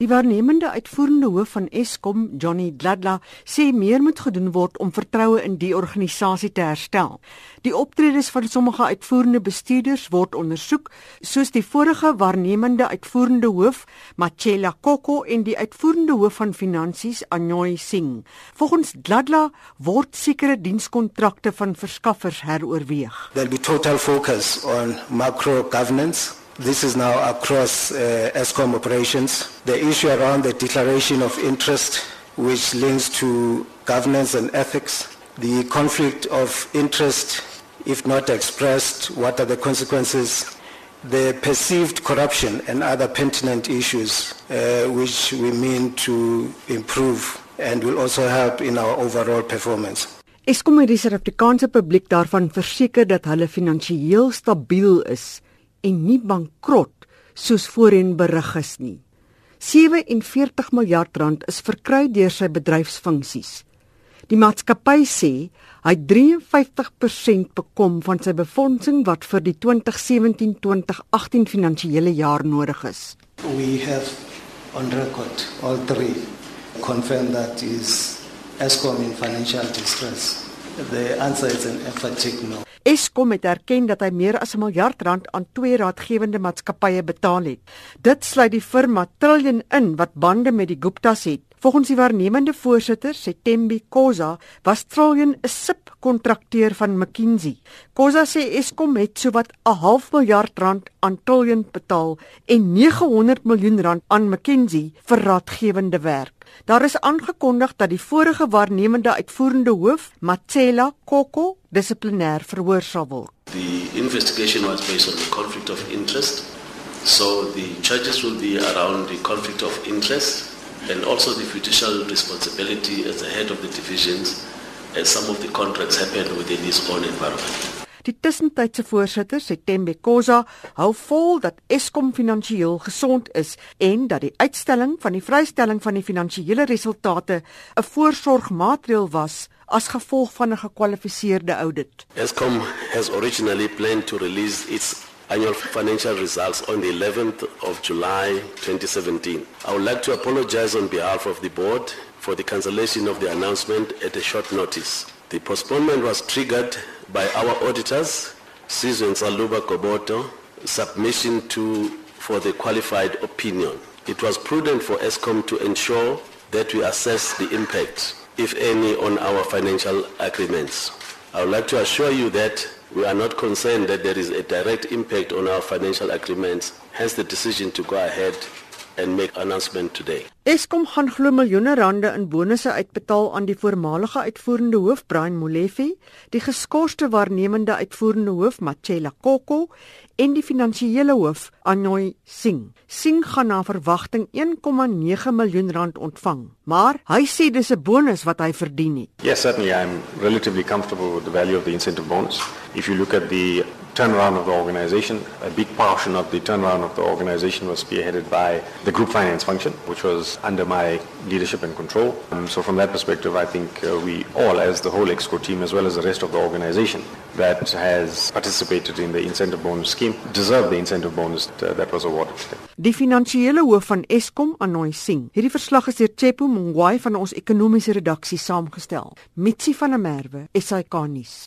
Die waarnemende uitvoerende hoof van Eskom, Johnny Dladla, sê meer moet gedoen word om vertroue in die organisasie te herstel. Die optredes van sommige uitvoerende bestuurders word ondersoek, soos die vorige waarnemende uitvoerende hoof, Machela Koko en die uitvoerende hoof van finansies, Anyoy Singh. Volgens Dladla word sekere dienskontrakte van verskaffers heroorweeg. There'll be total focus on macro governance This is now across uh, ESCOM operations. The issue around the declaration of interest, which links to governance and ethics, the conflict of interest, if not expressed, what are the consequences, the perceived corruption and other pertinent issues, uh, which we mean to improve and will also help in our overall performance. Eskom het die Suid-Afrikaanse publiek daarvan verseker dat hulle finansiëel stabiel is en nie bankrot soos voorheen berig is nie. 47 miljard rand is verkry deur sy bedryfsfunksies. Die maatskappy sê hy 53% bekom van sy befondsing wat vir die 2017-2018 finansiële jaar nodig is. We have on record all three confirm that is Eskom in financial distress. The answer is an emphatic no. Eskom het erken dat hy meer as 'n miljard rand aan twee raadgewende maatskappye betaal het. Dit sluit die firma Trillion in wat bande met die Guptas het. Volgens die waarnemende voorsitter, Setembi Khoza, was Trillion 'n subkontrakteur van McKinsey. Khoza sê Eskom het sowat 'n half miljard rand aan Trillion betaal en 900 miljoen rand aan McKinsey vir raadgewende werk. Daar is aangekondig dat die vorige waarnemende uitvoerende hoof, Matsela Koko, dissiplinêr verhoor sal word. The investigation was based on the conflict of interest. So the charges will be around the conflict of interest and also the fiduciary responsibility as the head of the divisions as some of the contracts happened within his own environment. Die tussentydse voorsitter, Setembe Khoza, hou vol dat Eskom finansiëel gesond is en dat die uitstelling van die vrystelling van die finansiële resultate 'n voorsorgmaatreël was as gevolg van 'n gekwalifiseerde audit. Eskom has originally planned to release its annual financial results on the 11th of July 2017. I would like to apologize on behalf of the board for the cancellation of the announcement at a short notice. The postponement was triggered by our auditors, Susan Saluba Koboto, submission to for the qualified opinion. It was prudent for ESCOM to ensure that we assess the impact, if any, on our financial agreements. I would like to assure you that we are not concerned that there is a direct impact on our financial agreements, hence the decision to go ahead and make announcement today. Eskom gaan glo miljoene rande in bonusse uitbetaal aan die voormalige uitvoerende hoof Brian Molefe, die geskorste waarnemende uitvoerende hoof Machela Koko en die finansiële hoof Anoy Singh. Singh gaan na verwagting 1,9 miljoen rand ontvang, maar hy sê dis 'n bonus wat hy verdien het. Yes, certainly I'm relatively comfortable with the value of the incentive bonus. If you look at the turnaround of the organization. A big portion of the turnaround of the organization was spearheaded by the group finance function, which was under my leadership and control. Um, so from that perspective, I think uh, we all, as the whole EXCO team, as well as the rest of the organization that has participated in the incentive bonus scheme, deserve the incentive bonus uh, that was awarded to them. Die finansiële hoof van Eskom, Anoy Singh, hierdie verslag is deur Chepo Mongwai van ons ekonomiese redaksie saamgestel. Mitsi van der Merwe, SAK nuus.